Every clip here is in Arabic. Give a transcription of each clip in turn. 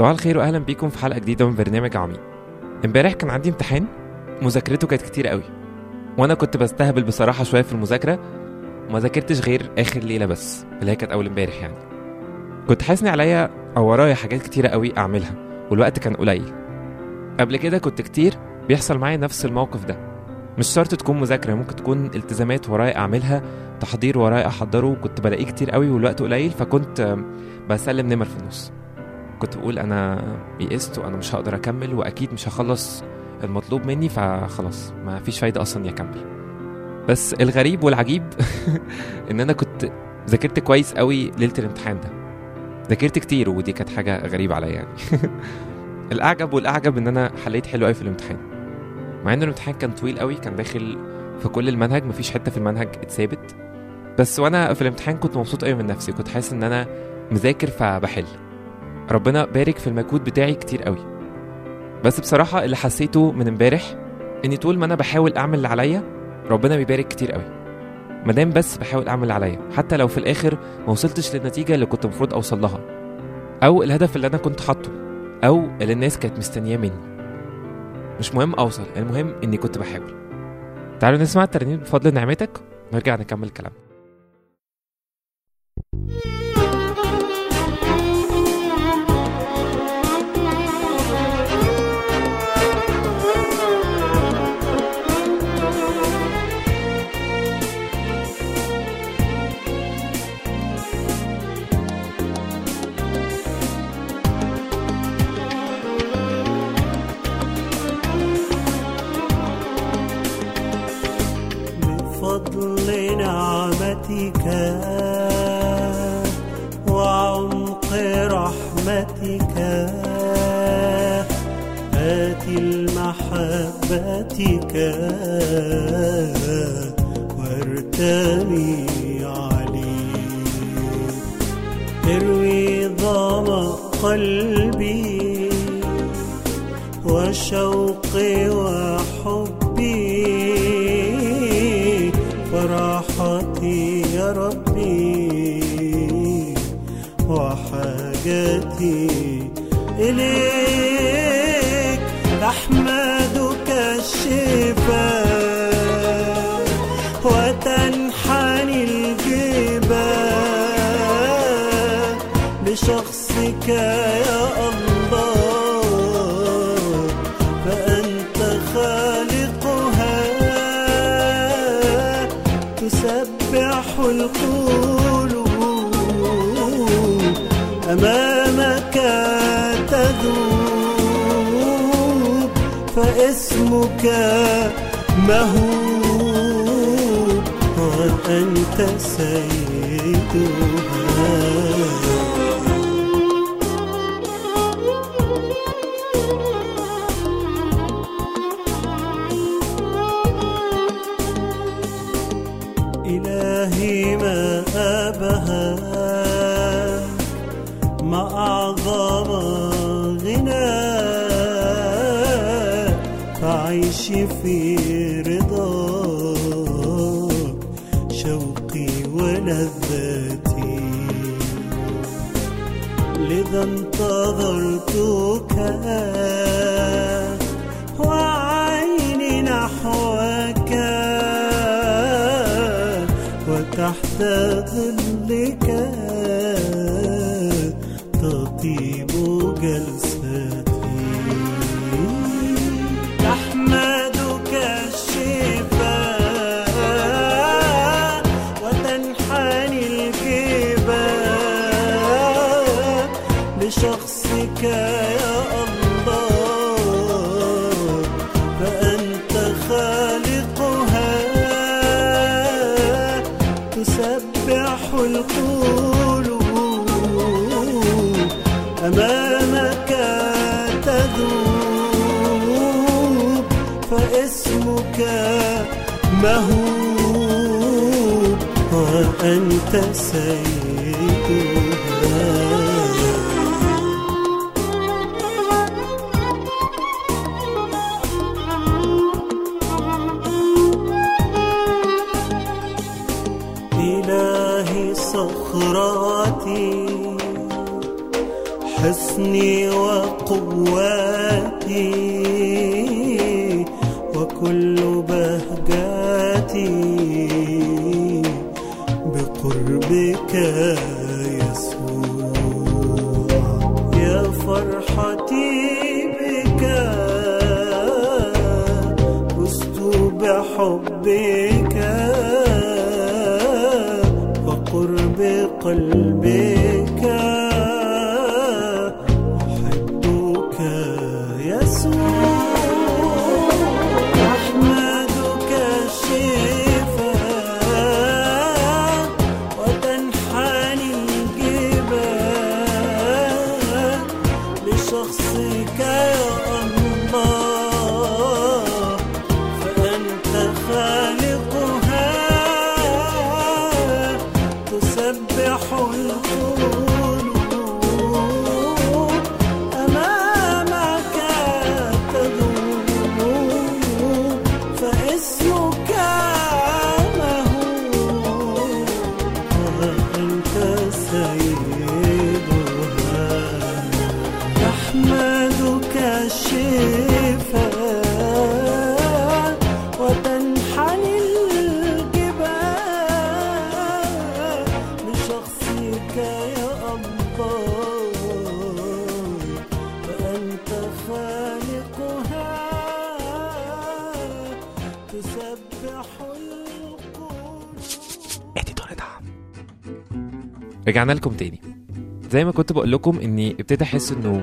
صباح الخير واهلا بيكم في حلقة جديدة من برنامج عميق. امبارح كان عندي امتحان مذاكرته كانت كتير قوي. وأنا كنت بستهبل بصراحة شوية في المذاكرة وما ذاكرتش غير آخر ليلة بس اللي هي كانت أول امبارح يعني. كنت حاسس عليا أو ورايا حاجات كتيرة قوي أعملها والوقت كان قليل. قبل كده كنت كتير بيحصل معايا نفس الموقف ده. مش شرط تكون مذاكرة ممكن تكون التزامات ورايا أعملها تحضير ورايا أحضره كنت بلاقيه كتير قوي والوقت قليل فكنت بسلم نمر في النص. كنت بقول أنا يئست وأنا مش هقدر أكمل وأكيد مش هخلص المطلوب مني فخلاص ما فيش فايدة أصلا اني اكمل بس الغريب والعجيب إن أنا كنت ذاكرت كويس قوي ليلة الامتحان ده. ذاكرت كتير ودي كانت حاجة غريبة عليا يعني. الأعجب والأعجب إن أنا حليت حلو قوي في الامتحان. مع ان الامتحان كان طويل قوي كان داخل في كل المنهج مفيش حتة في المنهج اتثابت. بس وأنا في الامتحان كنت مبسوط قوي من نفسي كنت حاسس إن أنا مذاكر فبحل. ربنا بارك في المجهود بتاعي كتير قوي. بس بصراحة اللي حسيته من امبارح إني طول ما أنا بحاول أعمل اللي عليا ربنا بيبارك كتير قوي. مادام بس بحاول أعمل اللي عليا حتى لو في الآخر ما وصلتش للنتيجة اللي كنت المفروض أوصل لها. أو الهدف اللي أنا كنت حاطه أو اللي الناس كانت مستنياه مني. مش مهم أوصل المهم إني كنت بحاول. تعالوا نسمع الترنيم بفضل نعمتك ونرجع نكمل كلام. نعمتك وعمق رحمتك. آت المحبتك وارتمي عليك اروي ظما قلبي وشوقي وحبي إليك أحمدك الشفاء وتنحني الجبال لشخصك فاسمك مهوب وأنت سيدها. فعيشي في رضاك شوقي ولذتي. لذا انتظرتك وعيني نحوك وتحت ظلك تطيب جلستي أمامك تذوب فاسمك مهوب وأنت سيدها وقرب رجعنا لكم تاني. زي ما كنت بقول لكم إني ابتدي أحس إنه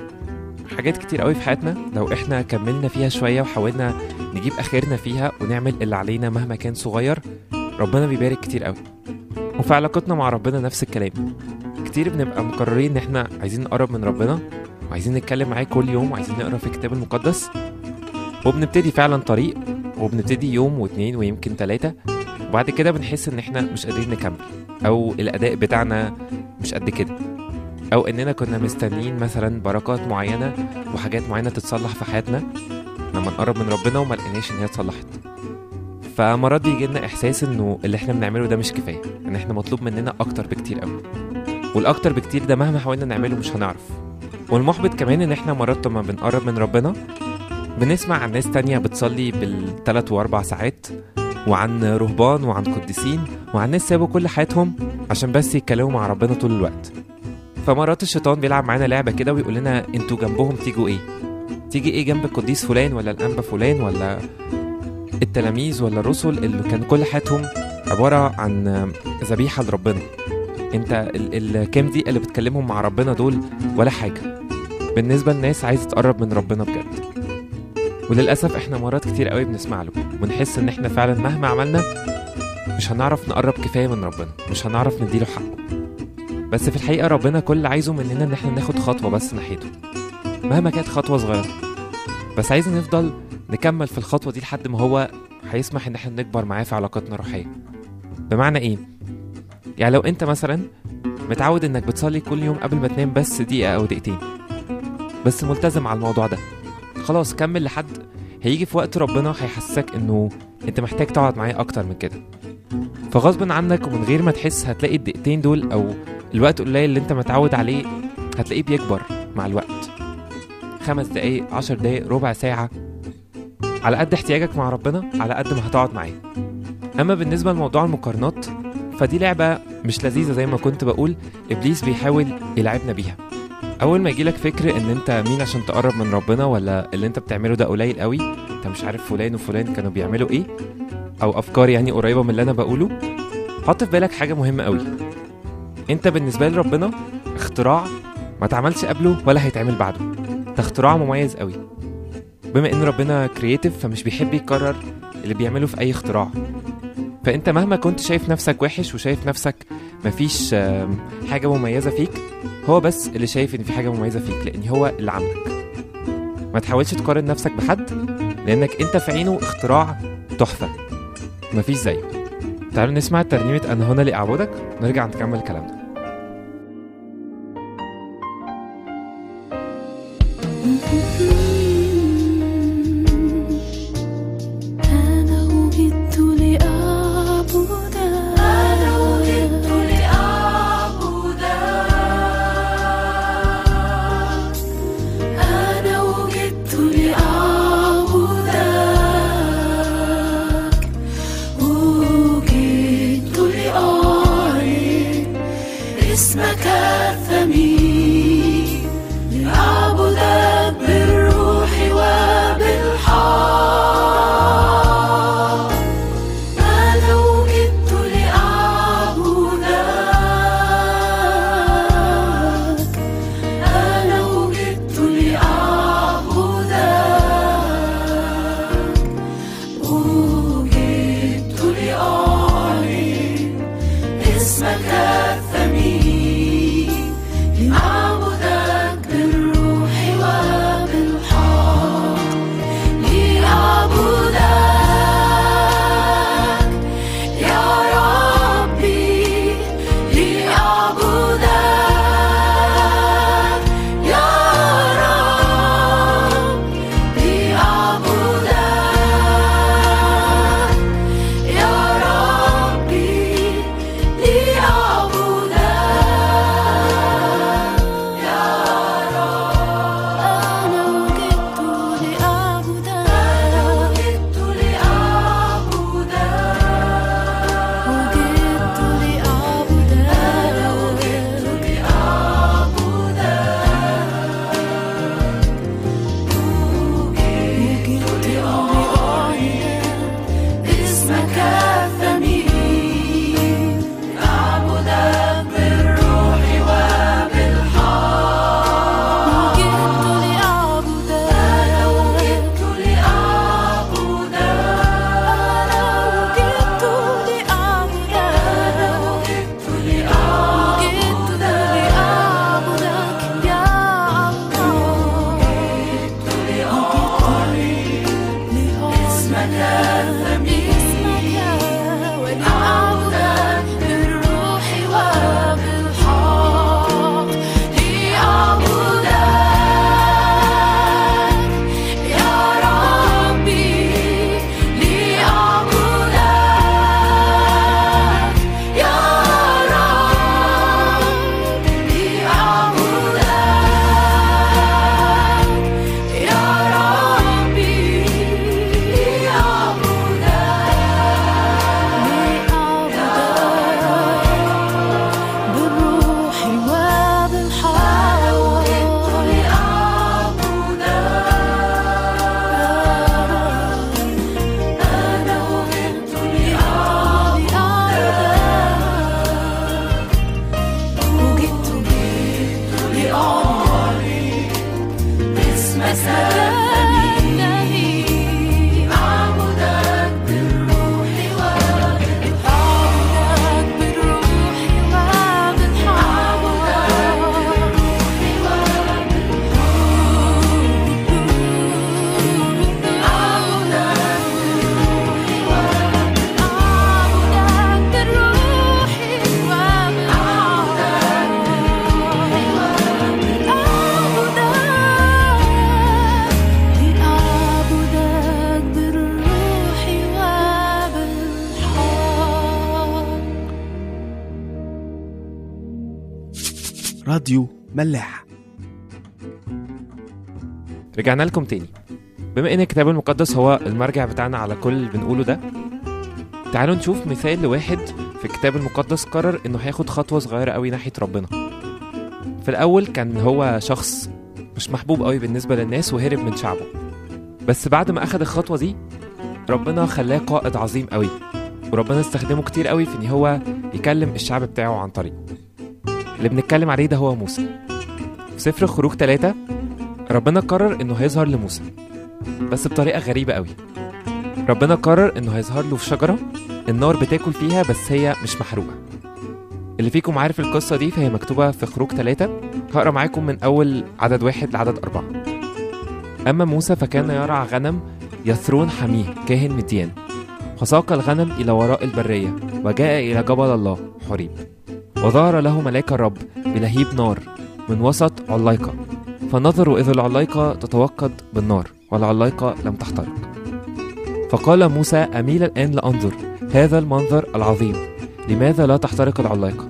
حاجات كتير قوي في حياتنا لو إحنا كملنا فيها شوية وحاولنا نجيب آخرنا فيها ونعمل اللي علينا مهما كان صغير ربنا بيبارك كتير قوي وفي علاقتنا مع ربنا نفس الكلام. كتير بنبقى مقررين إن إحنا عايزين نقرب من ربنا وعايزين نتكلم معاه كل يوم وعايزين نقرأ في الكتاب المقدس. وبنبتدي فعلا طريق وبنبتدي يوم واتنين ويمكن تلاتة وبعد كده بنحس إن إحنا مش قادرين نكمل أو الأداء بتاعنا مش قد كده. أو إننا كنا مستنيين مثلا بركات معينة وحاجات معينة تتصلح في حياتنا لما نقرب من ربنا وما لقيناش إن هي اتصلحت. فمرات بيجي لنا إحساس إنه اللي إحنا بنعمله ده مش كفاية إن إحنا مطلوب مننا أكتر بكتير قوي والأكتر بكتير ده مهما حاولنا نعمله مش هنعرف. والمحبط كمان إن إحنا مرات لما بنقرب من ربنا بنسمع عن ناس تانية بتصلي بالثلاث وأربع ساعات وعن رهبان وعن قديسين وعن ناس سابوا كل حياتهم عشان بس يتكلموا مع ربنا طول الوقت. فمرات الشيطان بيلعب معانا لعبة كده ويقول لنا أنتوا جنبهم تيجوا إيه؟ تيجي إيه جنب القديس فلان ولا الأنبا فلان ولا التلاميذ ولا الرسل اللي كان كل حياتهم عبارة عن ذبيحة لربنا؟ انت ال- الكام دقيقة اللي بتكلمهم مع ربنا دول ولا حاجة. بالنسبة للناس عايزة تقرب من ربنا بجد. وللأسف إحنا مرات كتير قوي بنسمع له ونحس إن إحنا فعلا مهما عملنا مش هنعرف نقرب كفاية من ربنا مش هنعرف نديله حقه. بس في الحقيقة ربنا كل عايزه مننا إن إحنا ناخد خطوة بس ناحيته مهما كانت خطوة صغيرة. بس عايز نفضل نكمل في الخطوة دي لحد ما هو هيسمح إن إحنا نكبر معاه في علاقاتنا الروحية. بمعنى إيه؟ يعني لو أنت مثلا متعود إنك بتصلي كل يوم قبل ما تنام بس دقيقة أو دقيقتين بس ملتزم على الموضوع ده خلاص كمل لحد هيجي في وقت ربنا هيحسسك إنه أنت محتاج تقعد معاه أكتر من كده. فغصب عنك ومن غير ما تحس هتلاقي الدقيقتين دول أو الوقت القليل اللي أنت متعود عليه هتلاقيه بيكبر مع الوقت. خمس دقايق عشر دقايق ربع ساعة. على قد احتياجك مع ربنا على قد ما هتقعد معاه. أما بالنسبة لموضوع المقارنات فدي لعبة مش لذيذة زي ما كنت بقول إبليس بيحاول يلعبنا بيها. أول ما يجيلك فكر إن أنت مين عشان تقرب من ربنا ولا اللي أنت بتعمله ده قليل قوي؟ أنت مش عارف فلان وفلان كانوا بيعملوا إيه؟ أو أفكار يعني قريبة من اللي أنا بقوله؟ حط في بالك حاجة مهمة قوي. أنت بالنسبة لربنا اختراع ما اتعملش قبله ولا هيتعمل بعده. ده اختراع مميز قوي. بما إن ربنا كرييتيف فمش بيحب يكرر اللي بيعمله في أي اختراع. فأنت مهما كنت شايف نفسك وحش وشايف نفسك مفيش حاجة مميزة فيك هو بس اللي شايف إن في حاجة مميزة فيك لأن هو اللي عاملك. ما تحاولش تقارن نفسك بحد لأنك أنت في عينه اختراع تحفة. مفيش زيه. تعالوا نسمع ترنيمة أنا هنا لاعبدك ونرجع نكمل كلامنا. أنا راديو ملاح رجعنا لكم تاني. بما إن الكتاب المقدس هو المرجع بتاعنا على كل اللي بنقوله ده تعالوا نشوف مثال لواحد في الكتاب المقدس قرر إنه هياخد خطوة صغيرة قوي ناحية ربنا. في الأول كان هو شخص مش محبوب قوي بالنسبة للناس وهرب من شعبه. بس بعد ما أخد الخطوة دي ربنا خلاه قائد عظيم قوي وربنا استخدمه كتير قوي في إن هو يكلم الشعب بتاعه عن طريقه اللي بنتكلم عليه ده هو موسى. في سفر الخروج ثلاثة ربنا قرر إنه هيظهر لموسى بس بطريقة غريبة قوي. ربنا قرر إنه هيظهر له في شجرة النار بتاكل فيها بس هي مش محروقة. اللي فيكم عارف القصة دي فهي مكتوبة في خروج ثلاثة هقرأ معاكم من أول عدد واحد لعدد أربعة. أما موسى فكان يرعى غنم يثرون حميه كاهن مديان. فساق الغنم إلى وراء البرية وجاء إلى جبل الله حريب. وظهر له ملاك الرب بلهيب نار من وسط علايقة فنظروا إذ العلايقة تتوقد بالنار والعلايقة لم تحترق. فقال موسى أميل الآن لأنظر هذا المنظر العظيم. لماذا لا تحترق العلايقة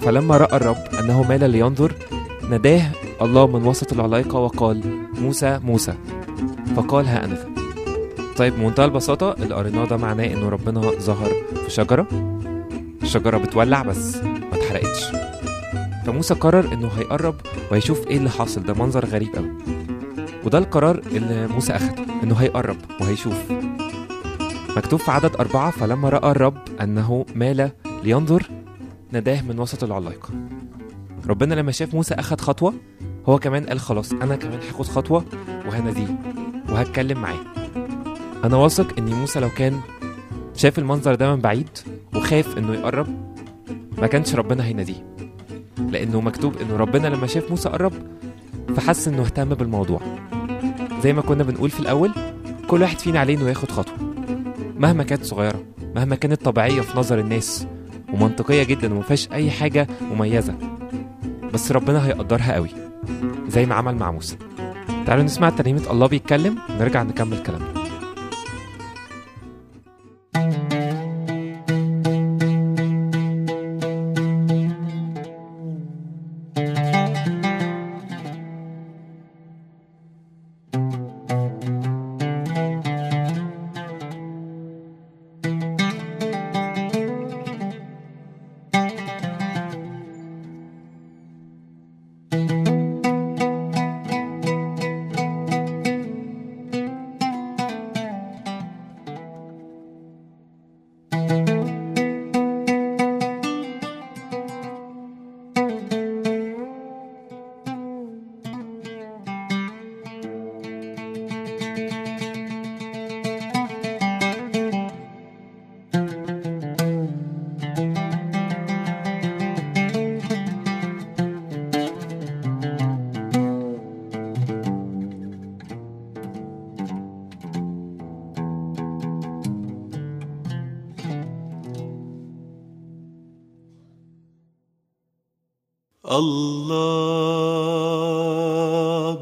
فلما رأى الرب أنه مال لينظر ناداه الله من وسط العلايقة وقال موسى موسى. فقال ها أنا. طيب بمنتهى البساطة اللي قريناه ده معناه إنه ربنا ظهر في شجرة؟ الشجرة بتولع بس ما اتحرقتش. فموسى قرر إنه هيقرب وهيشوف إيه اللي حاصل. ده منظر غريب قوي وده القرار اللي موسى أخده إنه هيقرب وهيشوف. مكتوب في عدد أربعة فلما رأى الرب أنه مال لينظر ناداه من وسط العلايقة ربنا لما شاف موسى أخد خطوة هو كمان قال خلاص أنا كمان هاخد خطوة وهناديه وهتكلم معاه. أنا واثق إن موسى لو كان شاف المنظر ده من بعيد وخاف إنه يقرب ما كانش ربنا هيناديه. لأنه مكتوب إنه ربنا لما شاف موسى قرب فحس إنه اهتم بالموضوع. زي ما كنا بنقول في الأول كل واحد فينا عليه إنه ياخد خطوة. مهما كانت صغيرة مهما كانت طبيعية في نظر الناس ومنطقية جدا ومفيهاش أي حاجة مميزة بس ربنا هيقدرها قوي زي ما عمل مع موسى. تعالوا نسمع ترنيمة الله بيتكلم ونرجع نكمل كلامنا. الله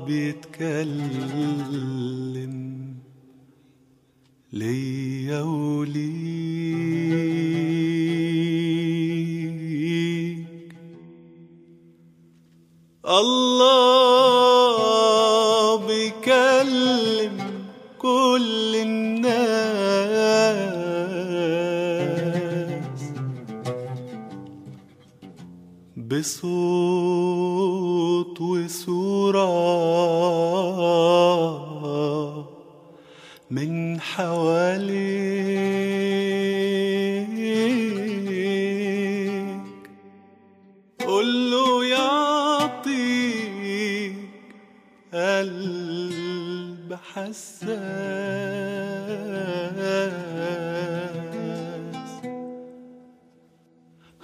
بيتكلم ليا وليك. الله بيكلم كل الناس بصوت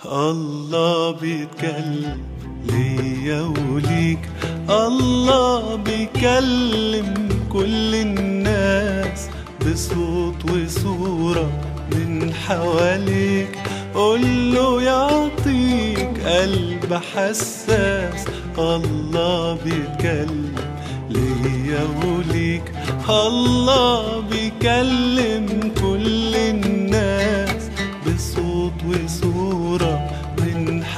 الله بيتكلم ليا وليك الله بيكلم كل الناس بصوت وصورة من حواليك. قول له يعطيك قلب حساس الله بيتكلم ليا وليك الله بيكلم كل الناس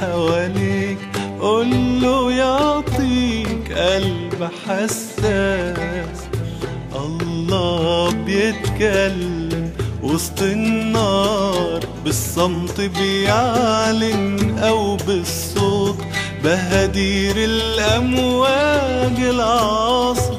حواليك قول له يعطيك قلب حساس. الله بيتكلم وسط النار بالصمت بيعلن أو بالصوت. بهدير الأمواج العاصف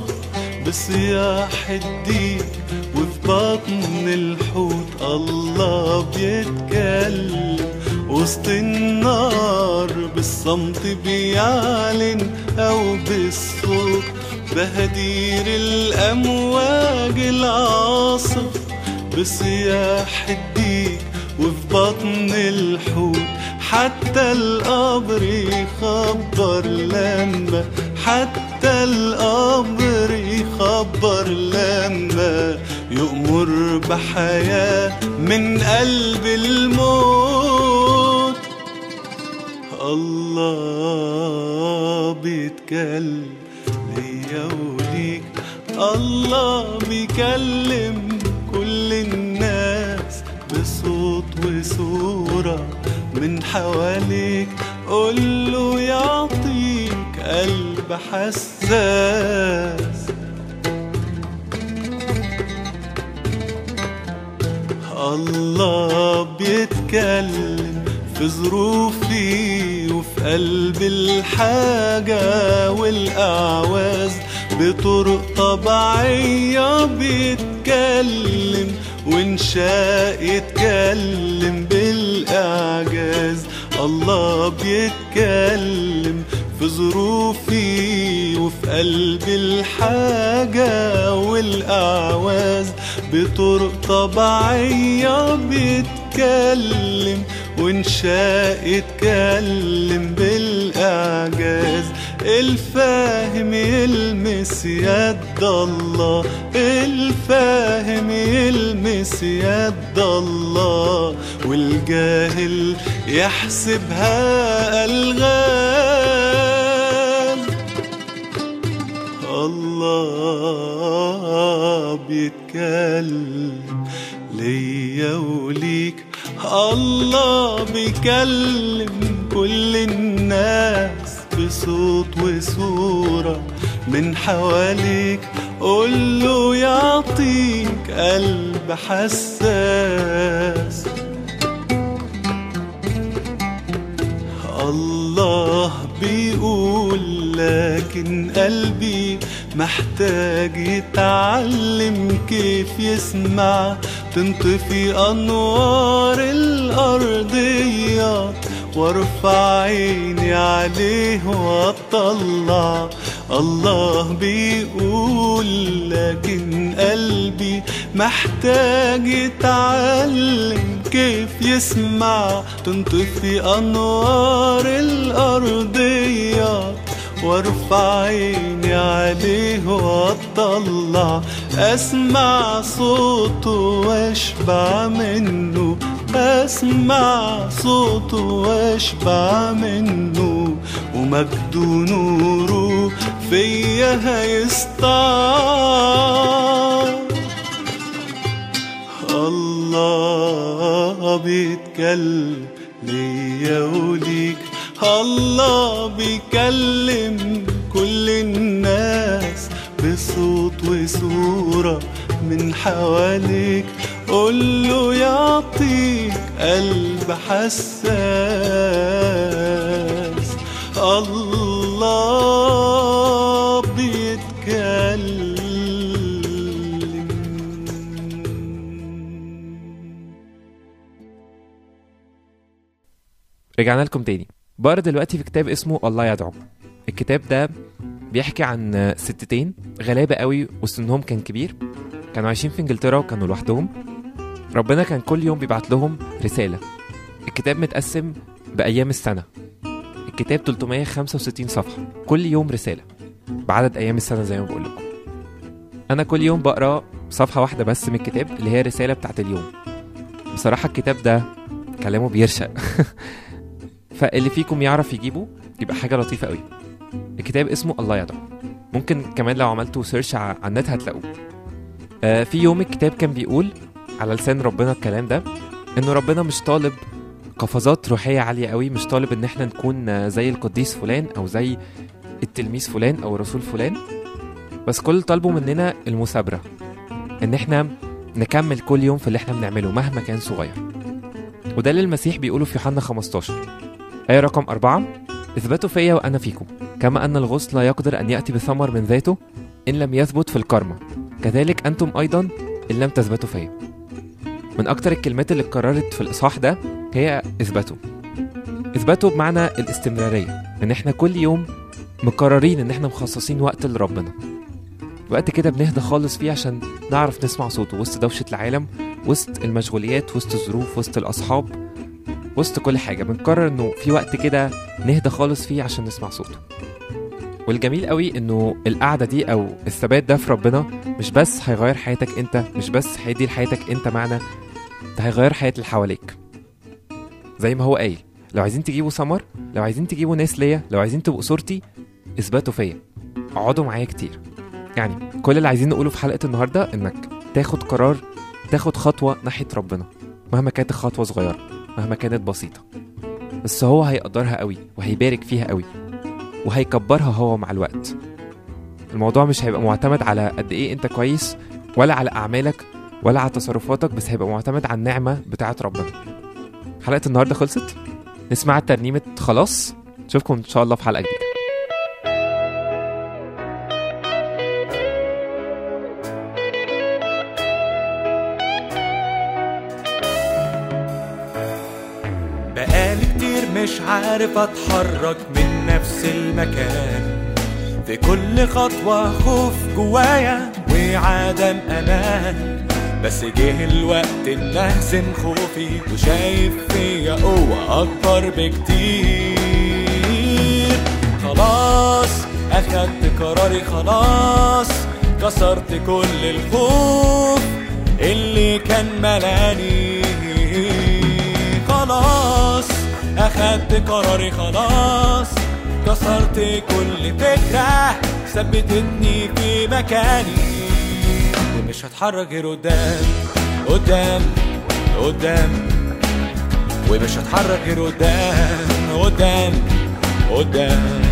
بصياح الديك وفي بطن الحوت. الله بيتكلم وسط النار بالصمت بيعلن أو بالصوت بهدير الأمواج العاصف بصياح الديك وفي بطن الحوت. حتى القبر يخبر لما حتى القبر يخبر لما يؤمر بحياة من قلب الموت. الله بيتكلم ليا وليك الله بيكلم كل الناس بصوت وصورة من حواليك. قول له يعطيك قلب حساس. الله بيتكلم في ظروفي. وفي قلب الحاجة والأعواز بطرق طبيعية بيتكلم وانشاء يتكلم بالإعجاز. الله بيتكلم في ظروفي وفي قلب الحاجة والأعواز بطرق طبيعية بيتكلم وانشاء يتكلم بالإعجاز. الفاهم يلمس يد الله. الفاهم يلمس يد الله. والجاهل يحسبها ألغام الله بيتكلم ليا وليك. الله بيكلم كل الناس بصوت وصورة من حواليك. قوله يعطيك قلب حساس. الله بيقول لكن قلبي محتاج يتعلم كيف يسمع. تنطفي أنوار الأرضيات وارفع عيني عليه وأطلع. الله بيقول لكن قلبي محتاج يتعلم كيف يسمع. تنطفي أنوار الأرضيات وارفع عيني عليه واطلع أسمع صوته وأشبع منه. أسمع صوته وأشبع منه. ومجد نوره فيا هيسطع الله بيتكلم ليا وليك. الله بيكلم كل الناس بصوت وصورة من حواليك. قوله يعطيك قلب حساس. الله بيتكلم. رجعنا لكم تاني. بقرا دلوقتي في كتاب اسمه الله يدعو. الكتاب ده بيحكي عن ستتين غلابة قوي وسنهم كان كبير كانوا عايشين في إنجلترا وكانوا لوحدهم. ربنا كان كل يوم بيبعت لهم رسالة. الكتاب متقسم بأيام السنة. الكتاب 365 صفحة. كل يوم رسالة. بعدد أيام السنة زي ما بقول لكم. أنا كل يوم بقرأ صفحة واحدة بس من الكتاب اللي هي الرسالة بتاعت اليوم. بصراحة الكتاب ده كلامه بيرشق. فاللي فيكم يعرف يجيبه يبقى حاجة لطيفة قوي. الكتاب اسمه الله يدعو. ممكن كمان لو عملتوا سيرش على النت هتلاقوه. آه في يوم الكتاب كان بيقول على لسان ربنا الكلام ده انه ربنا مش طالب قفزات روحية عالية قوي مش طالب إن إحنا نكون زي القديس فلان أو زي التلميذ فلان أو الرسول فلان. بس كل طالبه مننا المثابرة إن إحنا نكمل كل يوم في اللي إحنا بنعمله مهما كان صغير. وده اللي المسيح بيقوله في يوحنا 15 آية رقم؟ أربعة. اثبتوا فيا وأنا فيكم. كما أن الغصن لا يقدر أن يأتي بثمر من ذاته إن لم يثبت في الكرمة. كذلك أنتم أيضا إن لم تثبتوا فيا. من أكتر الكلمات اللي اتكررت في الإصحاح ده هي اثبتوا. اثبتوا بمعنى الاستمرارية إن إحنا كل يوم مقررين إن إحنا مخصصين وقت لربنا. وقت كده بنهدى خالص فيه عشان نعرف نسمع صوته وسط دوشة العالم وسط المشغوليات وسط الظروف وسط الأصحاب. وسط كل حاجة. بنقرر إنه في وقت كده نهدى خالص فيه عشان نسمع صوته. والجميل قوي إنه القعدة دي أو الثبات ده في ربنا مش بس هيغير حياتك أنت مش بس هيدي لحياتك أنت معنى ده هيغير حياة اللي حواليك. زي ما هو قايل لو عايزين تجيبوا سمر لو عايزين تجيبوا ناس ليا لو عايزين تبقوا صورتي اثبتوا فيا. اقعدوا معايا كتير. يعني كل اللي عايزين نقوله في حلقة النهاردة إنك تاخد قرار تاخد خطوة ناحية ربنا مهما كانت الخطوة صغيرة. مهما كانت بسيطة. بس هو هيقدرها قوي وهيبارك فيها قوي وهيكبرها هو مع الوقت. الموضوع مش هيبقى معتمد على قد إيه أنت كويس ولا على أعمالك ولا على تصرفاتك بس هيبقى معتمد على النعمة بتاعة ربنا. حلقة النهاردة خلصت؟ نسمع ترنيمة خلاص. نشوفكم إن شاء الله في حلقة جديدة. مش عارف أتحرك من نفس المكان. في كل خطوة خوف جوايا وعدم أمان بس جه الوقت إن اهزم خوفي وشايف فيا قوة أكبر بكتير. خلاص أخدت قراري خلاص كسرت كل الخوف اللي كان ملاني. اخدت قراري خلاص. كسرت كل فكرة. ثبتتني في مكاني. ومش هتحرك غير قدام. قدام. قدام. ومش هتحرك غير قدام. قدام. قدام.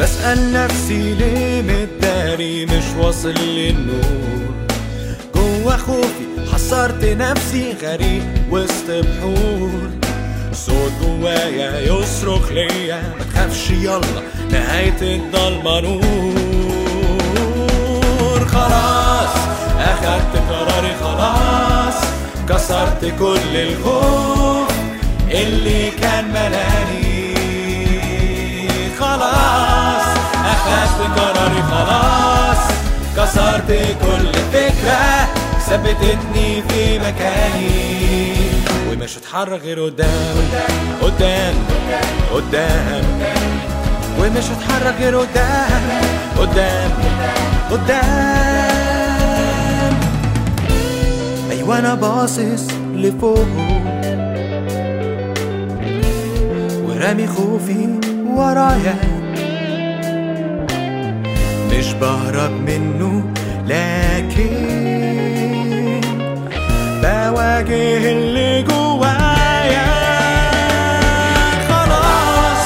بسأل نفسي ليه متداري مش واصل للنور. جوا خوفي حصرت نفسي غريق وسط بحور. صوت جوايا يصرخ ليا ما تخافش يلا نهاية الضلمة نور خلاص أخدت قراري خلاص كسرت كل الخوف اللي كان ملاني. خلاص أخدت قراري خلاص كسرت كل فكرة ثبتتني في مكاني. ومش هتحرك غير قدام. قدام. قدام. ومش هتحرك غير قدام. قدام. قدام. أيوه أنا باصص لفوق. ورامي خوفي ورايا. مش بهرب منه لكن بواجه اللي جوايا. خلاص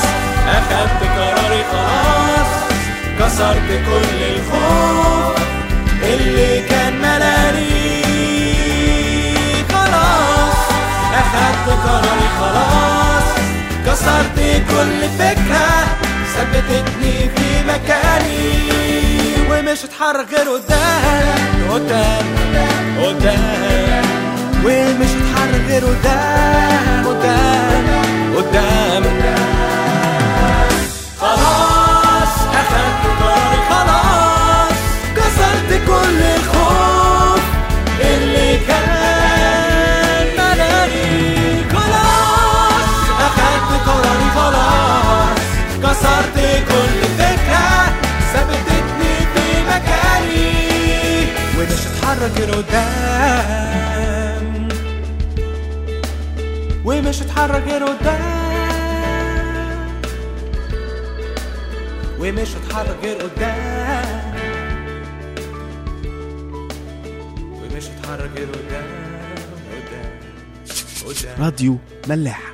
أخدت قراري خلاص. كسرت كل الخوف اللي كان ملاني خلاص أخدت قراري خلاص. كسرت كل فكرة ثبتتني في مكاني. ومش هتحرك غير قدام قدام قدام. ومش هتحرك غير قدام قدام قدام. خلاص أخدت قراري خلاص. كسرت كل الخوف اللي كان كسرت كل فكرة في مكاني. ومش هتحرك قدام. ومش هتحرك غير قدام. ومش هتحرك غير قدام. ومش هتحرك غير قدام. قدام. راديو ملاح.